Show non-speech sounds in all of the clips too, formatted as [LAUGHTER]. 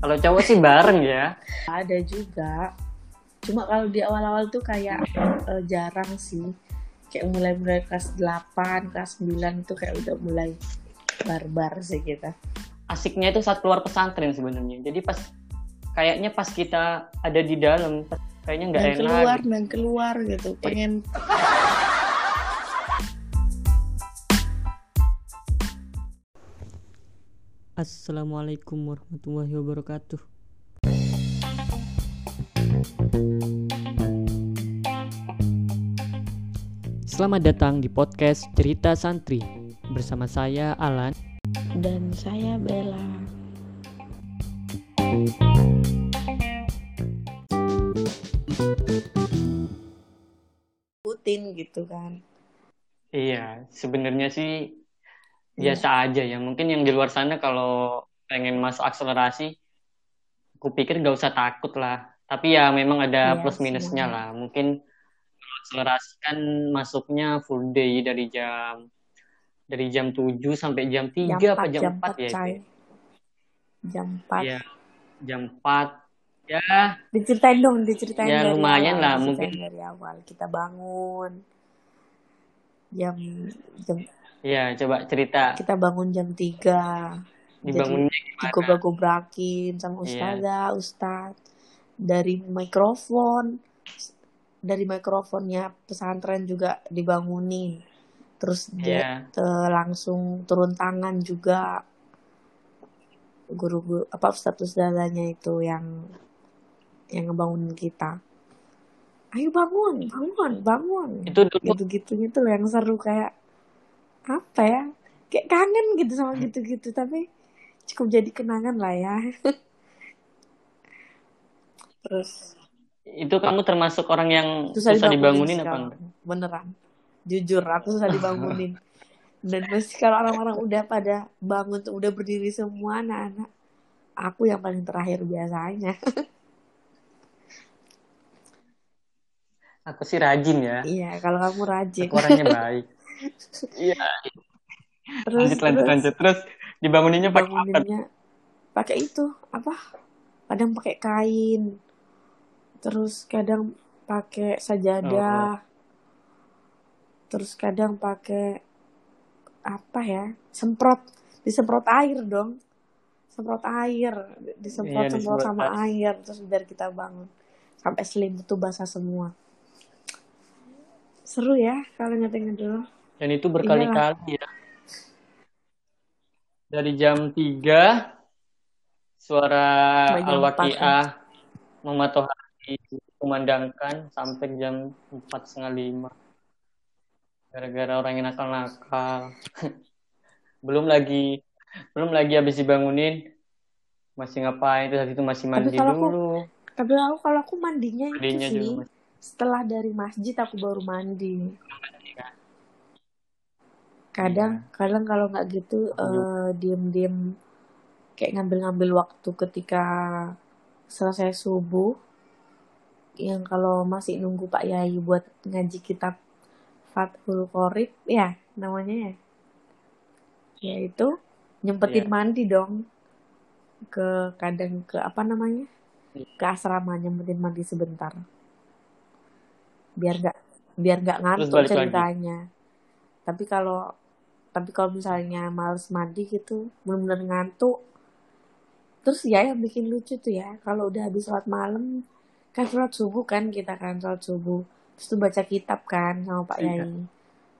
Kalau cowok sih bareng ya. Ada juga. Cuma kalau di awal-awal tuh kayak uh, jarang sih. Kayak mulai-mulai kelas 8, kelas 9 tuh kayak udah mulai barbar sih kita. Asiknya itu saat keluar pesantren sebenarnya. Jadi pas kayaknya pas kita ada di dalam kayaknya nggak enak. keluar dan keluar gitu. Pengen Assalamualaikum warahmatullahi wabarakatuh. Selamat datang di podcast Cerita Santri bersama saya Alan dan saya Bella. Putin gitu kan. Iya, sebenarnya sih biasa yeah. aja ya. Mungkin yang di luar sana kalau pengen masuk akselerasi aku pikir gak usah takut lah. Tapi ya memang ada yeah, plus minusnya yeah. lah. Mungkin akselerasi kan masuknya full day dari jam dari jam 7 sampai jam 3 jam apa jam, jam 4, 4 ya cai. jam 4 ya jam 4 ya. Diceritain dong diceritain ya dari lumayan awal, lah mungkin. dari awal. Kita bangun jam jam Iya, coba cerita. Kita bangun jam 3. Dibangunnya gimana? gobrakin sama iya. ustazah, yeah. ustaz. Dari mikrofon, dari mikrofonnya pesantren juga dibangunin. Terus dia yeah. langsung turun tangan juga guru-guru apa status dadanya itu yang yang ngebangunin kita ayo bangun bangun bangun itu gitu gitunya tuh yang seru kayak apa ya? Kayak kangen gitu sama gitu-gitu tapi cukup jadi kenangan lah ya. [LAUGHS] Terus? Itu kamu termasuk orang yang susah, susah dibangunin, dibangunin apa enggak? beneran. Jujur aku susah dibangunin. Dan masih kalau orang-orang udah pada bangun tuh udah berdiri semua anak-anak aku yang paling terakhir biasanya. Aku sih rajin ya. Iya kalau kamu rajin. Aku orangnya baik [LAUGHS] Iya. terus lanjut, lanjut, terus, lanjut. terus dibanguninnya pakai apa? Pakai itu apa? Kadang pakai kain. Terus kadang pakai sajadah. Oh, oh. Terus kadang pakai apa ya? Semprot, disemprot air dong. Semprot air, disemprot-semprot iya, sama air terus biar kita bangun. Sampai selimut tuh basah semua. Seru ya kalau ngeting dulu. Dan itu berkali-kali ya. Dari jam 3 suara Al-Waqiah mematohari kumandangkan sampai jam 4 setengah 5. Gara-gara orang yang nakal-nakal. [LAUGHS] belum lagi belum lagi habis dibangunin masih ngapain terus itu masih mandi tapi dulu. Aku, tapi aku kalau aku mandinya, mandinya itu sih setelah dari masjid aku baru mandi kadang iya. kadang kalau nggak gitu uh, diem-diem kayak ngambil-ngambil waktu ketika selesai subuh yang kalau masih nunggu Pak Yai buat ngaji kitab Fathul Qorib ya namanya ya ya itu nyempetin yeah. mandi dong ke kadang ke apa namanya iya. ke asrama nyempetin mandi sebentar biar nggak biar nggak ngantuk ceritanya lagi. tapi kalau tapi kalau misalnya males mandi gitu benar-benar ngantuk. Terus ya yang bikin lucu tuh ya kalau udah habis sholat malam kan sholat subuh kan kita kan sholat subuh. Terus tuh baca kitab kan sama Pak iya. Yai.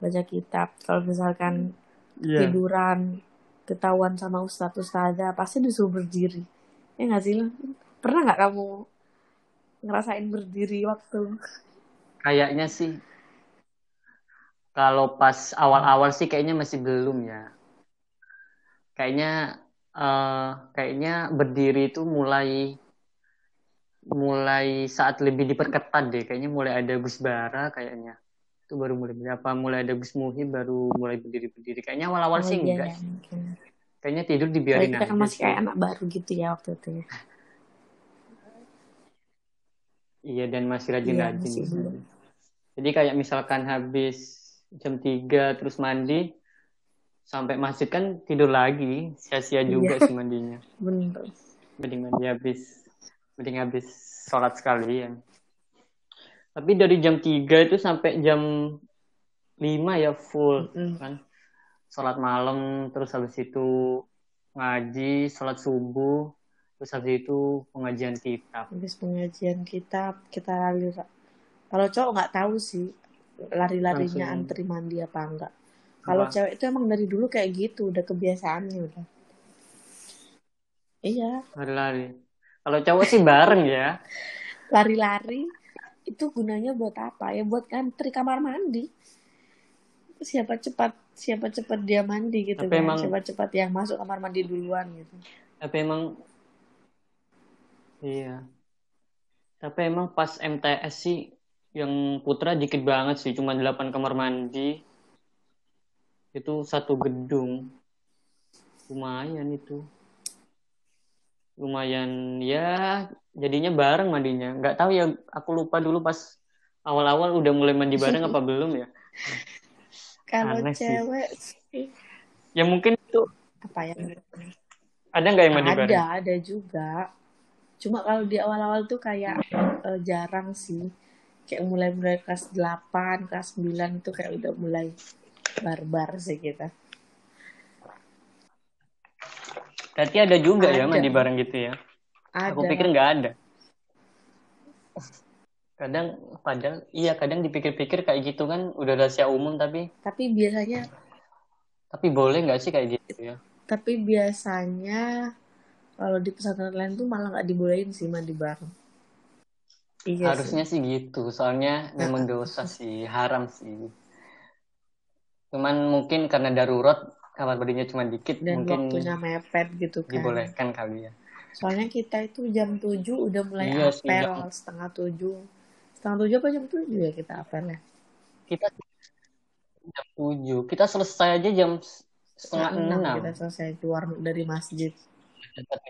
Baca kitab. Kalau misalkan yeah. tiduran ketahuan sama ustadz ustazah pasti disuruh berdiri. Ya nggak sih pernah nggak kamu ngerasain berdiri waktu? Kayaknya sih kalau pas awal-awal sih kayaknya masih belum ya. Kayaknya uh, kayaknya berdiri itu mulai mulai saat lebih diperketat deh. Kayaknya mulai ada Gus Bara kayaknya. Itu baru mulai berapa mulai ada Gus Muhib baru mulai berdiri-berdiri. Kayaknya awal-awal oh, sih iya, enggak. Ya, Kayaknya tidur dibiarin aja. Kita kan masih kayak anak baru gitu ya waktu itu ya. Iya dan masih rajin-rajin. Iya, Jadi kayak misalkan habis jam 3 terus mandi. Sampai masjid kan tidur lagi sia-sia juga iya. sih mandinya. Bener. Mending mandi habis mending habis sholat sekalian. Tapi dari jam 3 itu sampai jam 5 ya full Mm-mm. kan. Sholat malam terus habis itu ngaji sholat subuh terus habis itu pengajian kitab. Habis pengajian kitab kita lari kalau cowok nggak tahu sih lari-larinya Langsung. antri mandi apa enggak. Kalau cewek itu emang dari dulu kayak gitu udah kebiasaannya udah. Iya. Lari-lari. Kalau cowok sih bareng ya. [LAUGHS] Lari-lari itu gunanya buat apa? Ya buat antri kamar mandi. Siapa cepat siapa cepat dia mandi gitu Tapi kan. emang- siapa cepat yang masuk kamar mandi duluan gitu. Tapi emang iya. Tapi emang pas MTS sih yang putra dikit banget sih cuma 8 kamar mandi. Itu satu gedung. Lumayan itu. Lumayan ya jadinya bareng mandinya. Nggak tahu ya aku lupa dulu pas awal-awal udah mulai mandi bareng apa [LAUGHS] belum ya. Kalau Aneh cewek sih, ya mungkin itu apa ya? Ada nggak yang mandi bareng? Ada ada juga. Cuma kalau di awal-awal tuh kayak eh, jarang sih kayak mulai mulai kelas 8 kelas 9 itu kayak udah mulai barbar sih kita berarti ada juga ya Ada. mandi bareng gitu ya ada Aku pikir nggak ada. Kadang, padahal, iya kadang dipikir-pikir kayak gitu kan udah rahasia umum tapi, tapi biasanya tapi boleh nggak sih kayak gitu ya? tapi biasanya kalau di pesantren lain tuh malah nggak dibolehin sih mandi bareng iya Harusnya sih gitu, soalnya [LAUGHS] memang dosa sih, haram sih. Cuman mungkin karena darurat kamar mandinya cuma dikit, sih. dan mungkin waktunya mepet gitu kan dibolehkan kali ya. soalnya kita itu jam 7 udah mulai Iya sih, apel jam- setengah 7 setengah 7 apa jam 7 ya kita apel ya Kita jam tujuh, kita selesai aja jam setengah enam kita selesai keluar dari masjid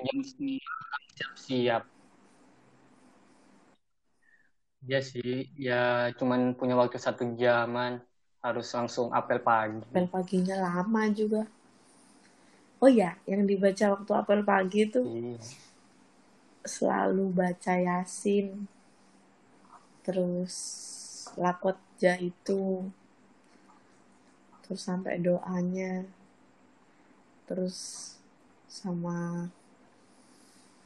jam siap-siap. Ya sih, ya cuman punya waktu satu jaman, harus langsung apel pagi. apel paginya lama juga oh ya yang dibaca waktu apel pagi itu Iya. selalu baca yasin terus lakot ja itu terus sampai doanya terus sama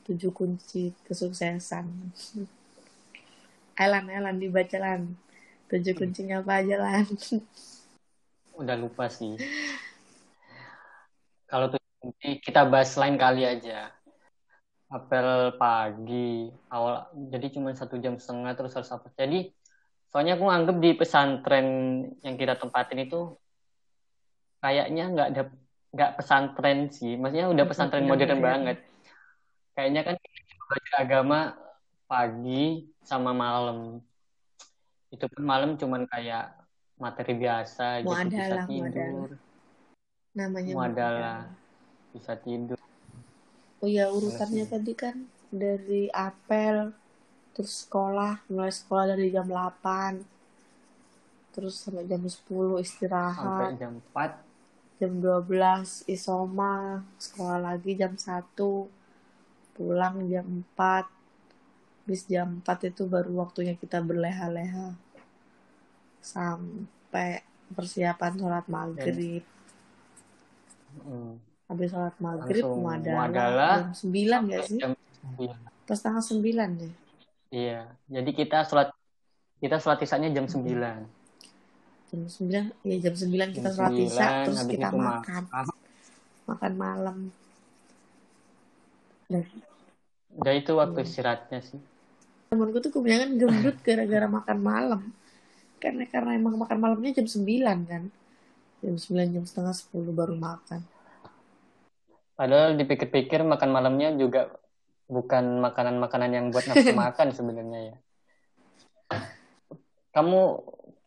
tujuh kunci kesuksesan [LAUGHS] Elan Elan dibaca Lan tujuh kuncinya apa aja Lan [LAUGHS] Udah lupa sih. Kalau tuh nanti kita bahas lain kali aja. Apel pagi, awal jadi cuma satu jam setengah terus harus apa? Jadi soalnya aku anggap di pesantren yang kita tempatin itu kayaknya nggak ada nggak pesantren sih, maksudnya udah pesantren Udah [LAUGHS] modern modern. banget. Kayaknya kan belajar agama pagi sama malam. Itu pun malam cuman kayak materi biasa gitu bisa Muadalah, tidur, muadalah. namanya Muadalah. bisa tidur. Oh ya urutannya tadi kan dari apel terus sekolah mulai sekolah dari jam 8 terus sampai jam 10 sampai istirahat jam 4 jam 12 isoma sekolah lagi jam 1 pulang jam 4 bis jam 4 itu baru waktunya kita berleha-leha sampai persiapan sholat maghrib Hmm. habis sholat maghrib muadalah jam 9 gak sih? jam 9. pas tanggal 9 ya Iya, jadi kita sholat kita sholat isanya jam 9. jam 9 ya jam 9 kita Jam sholat isya 9, terus kita makan makan malam dan Udah itu waktu Hmm. istirahatnya sih. Temanku tuh kebanyakan gendut gara-gara makan malam karena karena emang makan malamnya jam 9 kan jam 9 jam setengah 10 baru makan Padahal dipikir-pikir makan malamnya juga bukan makanan-makanan yang buat nafsu [LAUGHS] makan sebenarnya ya. Kamu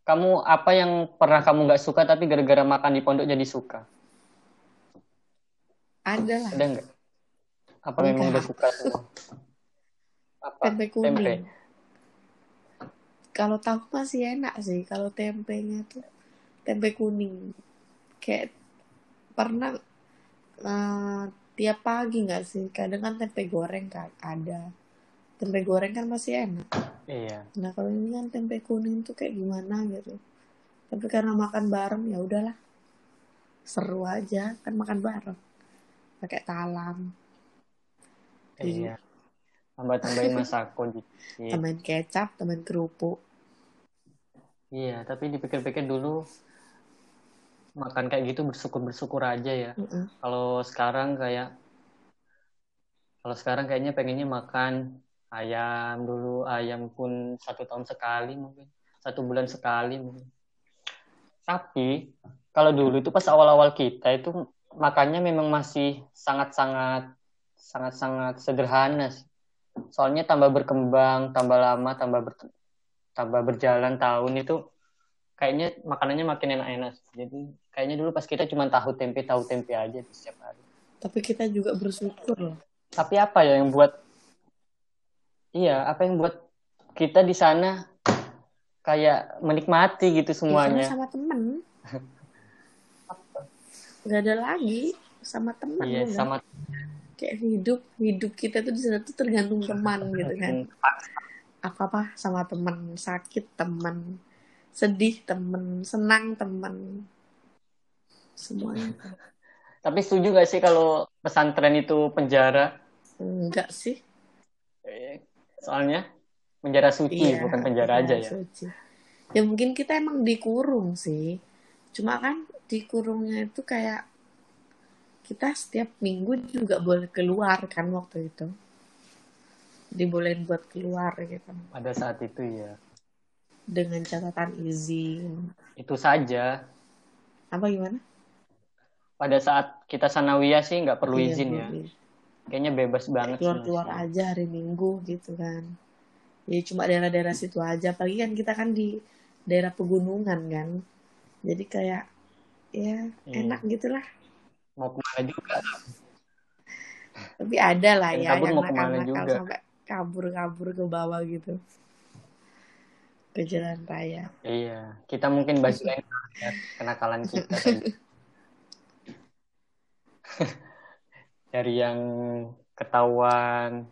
kamu apa yang pernah kamu nggak suka tapi gara-gara makan di pondok jadi suka? ada lah Ada nggak? Apa memang udah suka semua? Apa? tempe kuning. Tempe. kalau tahu masih enak sih kalau tempenya tuh tempe kuning. Kayak pernah eh, tiap pagi nggak sih? Kadang kan tempe goreng kan ada. Tempe goreng kan masih enak. Iya. Nah kalau ini kan tempe kuning tuh kayak gimana gitu. Tapi karena makan bareng ya udahlah. Seru aja kan makan bareng. Pakai talam. Iya tambah tambahin masako dikit tambahin kecap tambahin kerupuk iya tapi dipikir-pikir dulu makan kayak gitu bersyukur bersyukur aja ya mm -mm. kalau sekarang kayak kalau sekarang kayaknya pengennya makan ayam dulu ayam pun satu tahun sekali mungkin satu bulan sekali mungkin tapi kalau dulu itu pas awal-awal kita itu makannya memang masih sangat-sangat sangat-sangat sederhana sih. Soalnya tambah berkembang tambah lama tambah ber, tambah berjalan tahun itu kayaknya makanannya makin enak-enak jadi kayaknya dulu pas kita cuma tahu tempe tahu tempe aja setiap hari. Tapi kita juga bersyukur loh. Tapi apa ya yang buat iya apa yang buat kita di sana kayak menikmati gitu semuanya? ya, sama temen. [LAUGHS] Nggak ada lagi sama teman iya ya, sama kayak hidup hidup kita tuh di sana tuh tergantung teman gitu kan. Apa apa sama teman sakit teman sedih teman senang teman. Semuanya. [LAUGHS] Tapi setuju gak sih kalau pesantren itu penjara? Enggak sih. Soalnya penjara suci iya, bukan penjara, penjara aja ya. suci. ya mungkin kita emang dikurung sih. Cuma kan dikurungnya itu kayak kita setiap minggu juga boleh keluar kan waktu itu. Dibolehin buat keluar gitu. Pada saat itu ya dengan catatan izin. Itu saja. Apa gimana? Pada saat kita sanawiyah sih nggak perlu iya, izin ya. Kayaknya bebas banget keluar keluar aja hari minggu gitu kan. Ya cuma daerah-daerah situ aja. Apalagi kan kita kan di daerah pegunungan kan. Jadi kayak ya iya. enak gitulah mau ke mana juga. Tapi ada lah ya kabur yang nakal-nakal sampai kabur-kabur ke bawah gitu. Ke jalan raya. Iya kita mungkin baju yang ya, kenakalan kita [LAUGHS] [LAUGHS] dari yang ketahuan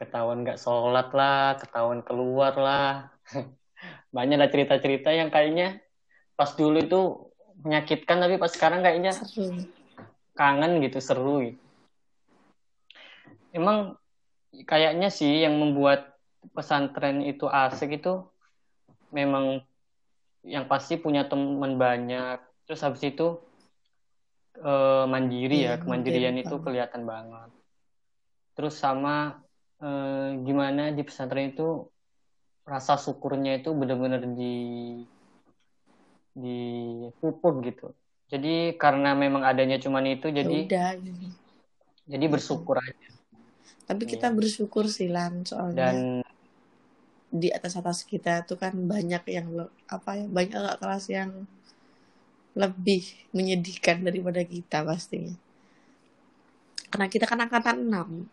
ketahuan nggak sholat lah ketahuan keluar lah. [LAUGHS] Banyak lah cerita-cerita yang kayaknya pas dulu itu menyakitkan tapi pas sekarang kayaknya seru. kangen gitu seru gitu. emang kayaknya sih yang membuat pesantren itu asik itu memang yang pasti punya teman banyak terus habis itu uh, mandiri iya, ya kemandirian itu kelihatan banget terus sama uh, gimana di pesantren itu rasa syukurnya itu benar-benar di di pupuk gitu jadi karena memang adanya cuman itu ya jadi Udah. jadi bersyukur aja tapi kita ya. bersyukur sih lan soalnya dan di atas atas kita tuh kan banyak yang apa ya banyak kelas yang lebih menyedihkan daripada kita pastinya. Karena kita kan angkatan 6.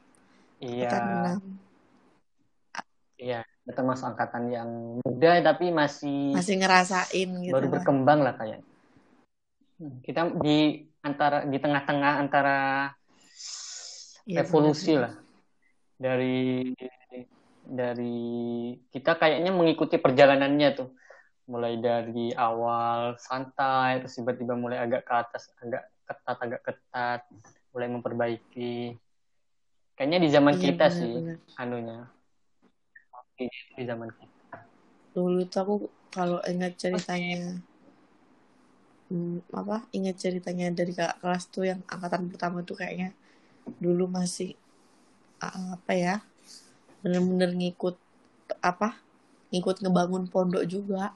Iya. Angkatan 6. Iya, termasuk angkatan yang muda tapi masih masih ngerasain gitu. Baru berkembang lah kayak. Hmm, kita di antara di tengah-tengah antara ya, revolusi benar. lah. Dari dari kita kayaknya mengikuti perjalanannya tuh mulai dari awal santai terus tiba-tiba mulai agak ke atas agak ketat agak ketat mulai memperbaiki kayaknya di zaman iya, kita bener, sih bener. anunya di zaman kita dulu tuh aku kalau ingat ceritanya hmm, apa ingat ceritanya dari kakak kelas tuh yang angkatan pertama tuh kayaknya dulu masih apa ya bener-bener ngikut apa ngikut ngebangun pondok juga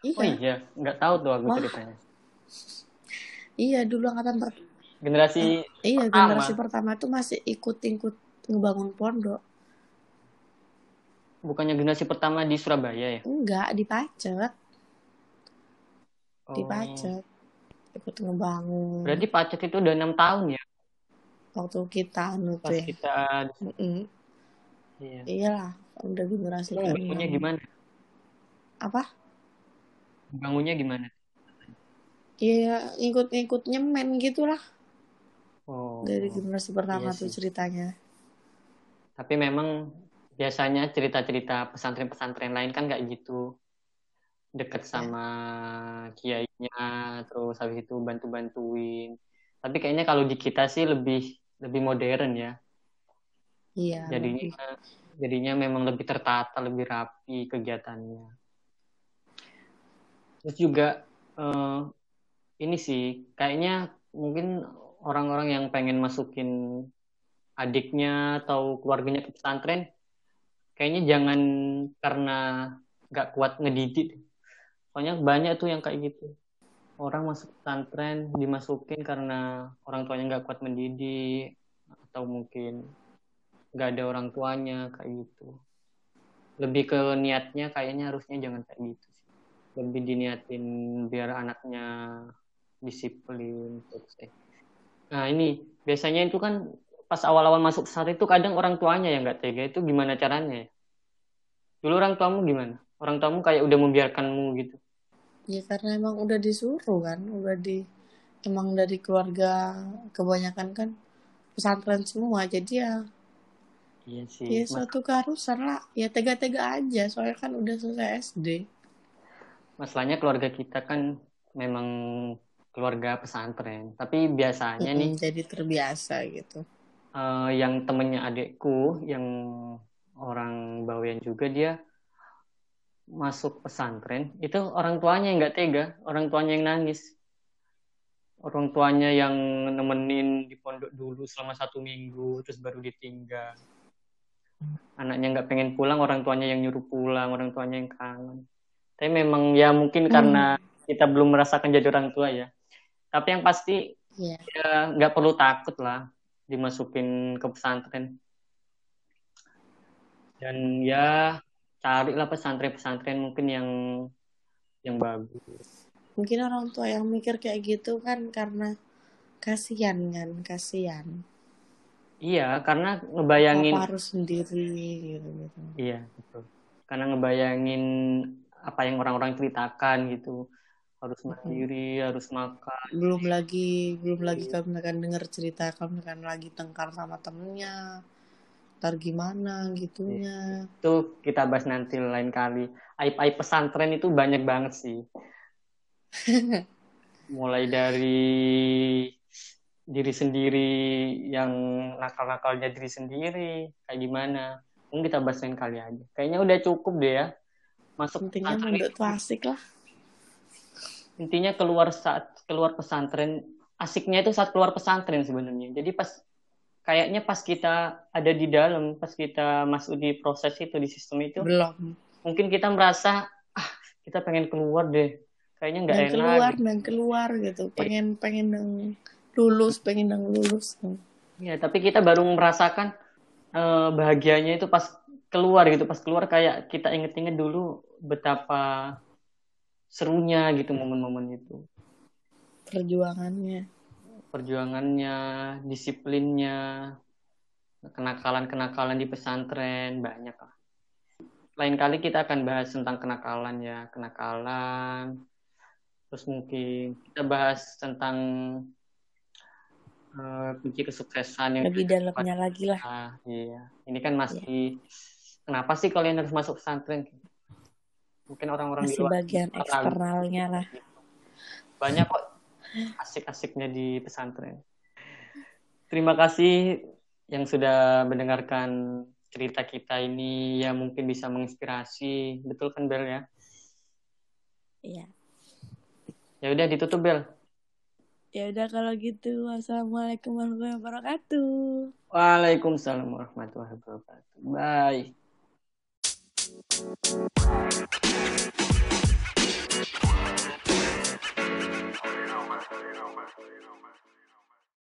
Iya. Oh iya, nggak tahu tuh aku Wah. ceritanya. Iya, dulu angkatan per generasi Iya, pertama. generasi pertama tuh masih ikut-ikut ngebangun pondok. Bukannya generasi pertama di Surabaya ya? Enggak, di Pacet. Oh. Di Pacet. Ikut ngebangun. Berarti Pacet itu udah enam tahun ya? Waktu kita anu Pas ya. kita mm -mm. Iya. Iyalah, udah generasi. Itu gimana? Apa? bangunnya gimana? Iya, ngikut-ngikut nyemen gitulah. Oh, Dari generasi pertama iya tuh sih. ceritanya. Tapi memang biasanya cerita-cerita pesantren-pesantren lain kan nggak gitu. Deket Ya. sama kiainya, terus habis itu bantu-bantuin. Tapi kayaknya kalau di kita sih lebih lebih modern ya. Iya. Jadinya lebih. jadinya memang lebih tertata, lebih rapi kegiatannya. Terus juga eh, ini sih kayaknya mungkin orang-orang yang pengen masukin adiknya atau keluarganya ke pesantren, kayaknya jangan karena nggak kuat ngedidik. Soalnya banyak tuh yang kayak gitu. Orang masuk pesantren dimasukin karena orang tuanya nggak kuat mendidik atau mungkin nggak ada orang tuanya kayak gitu. Lebih ke niatnya kayaknya harusnya jangan kayak gitu sih. Lebih diniatin biar anaknya disiplin. Nah ini biasanya itu kan pas awal-awal masuk pesantren itu kadang orang tuanya yang nggak tega itu gimana caranya ya? Dulu orang tuamu gimana? Orang tuamu kayak udah membiarkanmu gitu. Ya karena emang udah disuruh kan, udah di emang dari keluarga kebanyakan kan pesantren semua, jadi ya Iya sih. ya suatu keharusan lah, ya tega-tega aja, soalnya kan udah selesai SD. masalahnya keluarga kita kan memang keluarga pesantren. Tapi biasanya nih Mm-mm, jadi terbiasa gitu. Eh, yang temennya adekku yang orang Bawean juga dia masuk pesantren. Itu orang tuanya yang nggak tega orang tuanya yang nangis. Orang tuanya yang nemenin di pondok dulu selama satu minggu terus baru ditinggal. Anaknya nggak pengen pulang orang tuanya yang nyuruh pulang orang tuanya yang kangen. Tapi memang ya mungkin karena kita belum merasakan jadi orang tua ya. Tapi yang pasti Iya. ya nggak perlu takut lah dimasukin ke pesantren dan ya carilah pesantren-pesantren mungkin yang yang bagus Mungkin orang tua yang mikir kayak gitu kan karena kasihan kan, kasihan. iya karena ngebayangin Apa harus sendiri gitu gitu. iya betul karena ngebayangin apa yang orang-orang ceritakan gitu harus mandiri harus makan. Belum lagi belum lagi kalau misalkan denger cerita kalau misalkan lagi tengkar sama temennya, ntar gimana gitunya. itu kita bahas nanti lain kali. Aib-aib pesantren itu banyak banget sih. [LAUGHS] Mulai dari diri sendiri yang nakal-nakalnya diri sendiri kayak gimana. Mungkin kita bahas lain kali aja. Kayaknya udah cukup deh ya. Masuk Intinya pesantren mondok tuh asik lah. Intinya keluar saat keluar pesantren asiknya itu saat keluar pesantren sebenarnya jadi pas kayaknya pas kita ada di dalam pas kita masuk di proses itu di sistem itu Belum. mungkin kita merasa ah kita pengen keluar deh kayaknya nggak enak keluar gitu. dan keluar gitu. Pengen pengen yang lulus, pengen yang lulus. ya tapi kita baru merasakan eh, bahagianya itu pas keluar gitu pas keluar kayak kita inget-inget dulu betapa serunya gitu momen-momen itu Perjuangannya. perjuangannya, disiplinnya, kenakalan-kenakalan di pesantren banyak lah. Lain kali kita akan bahas tentang kenakalan ya, kenakalan. Terus mungkin kita bahas tentang eh, kunci kesuksesan yang Lebih dalamnya lagi lah. Ah, iya. Ini kan masih kenapa sih kalian harus masuk pesantren? Mungkin orang-orang di luar bagian eksternalnya lah. banyak kok asik-asiknya di pesantren. Terima kasih yang sudah mendengarkan cerita kita ini ya mungkin bisa menginspirasi. Betul kan Bel ya? Iya. Ya udah ditutup Bel. Ya udah kalau gitu. Wassalamualaikum warahmatullahi wabarakatuh. Waalaikumsalam warahmatullahi wabarakatuh. Bye. you know, man.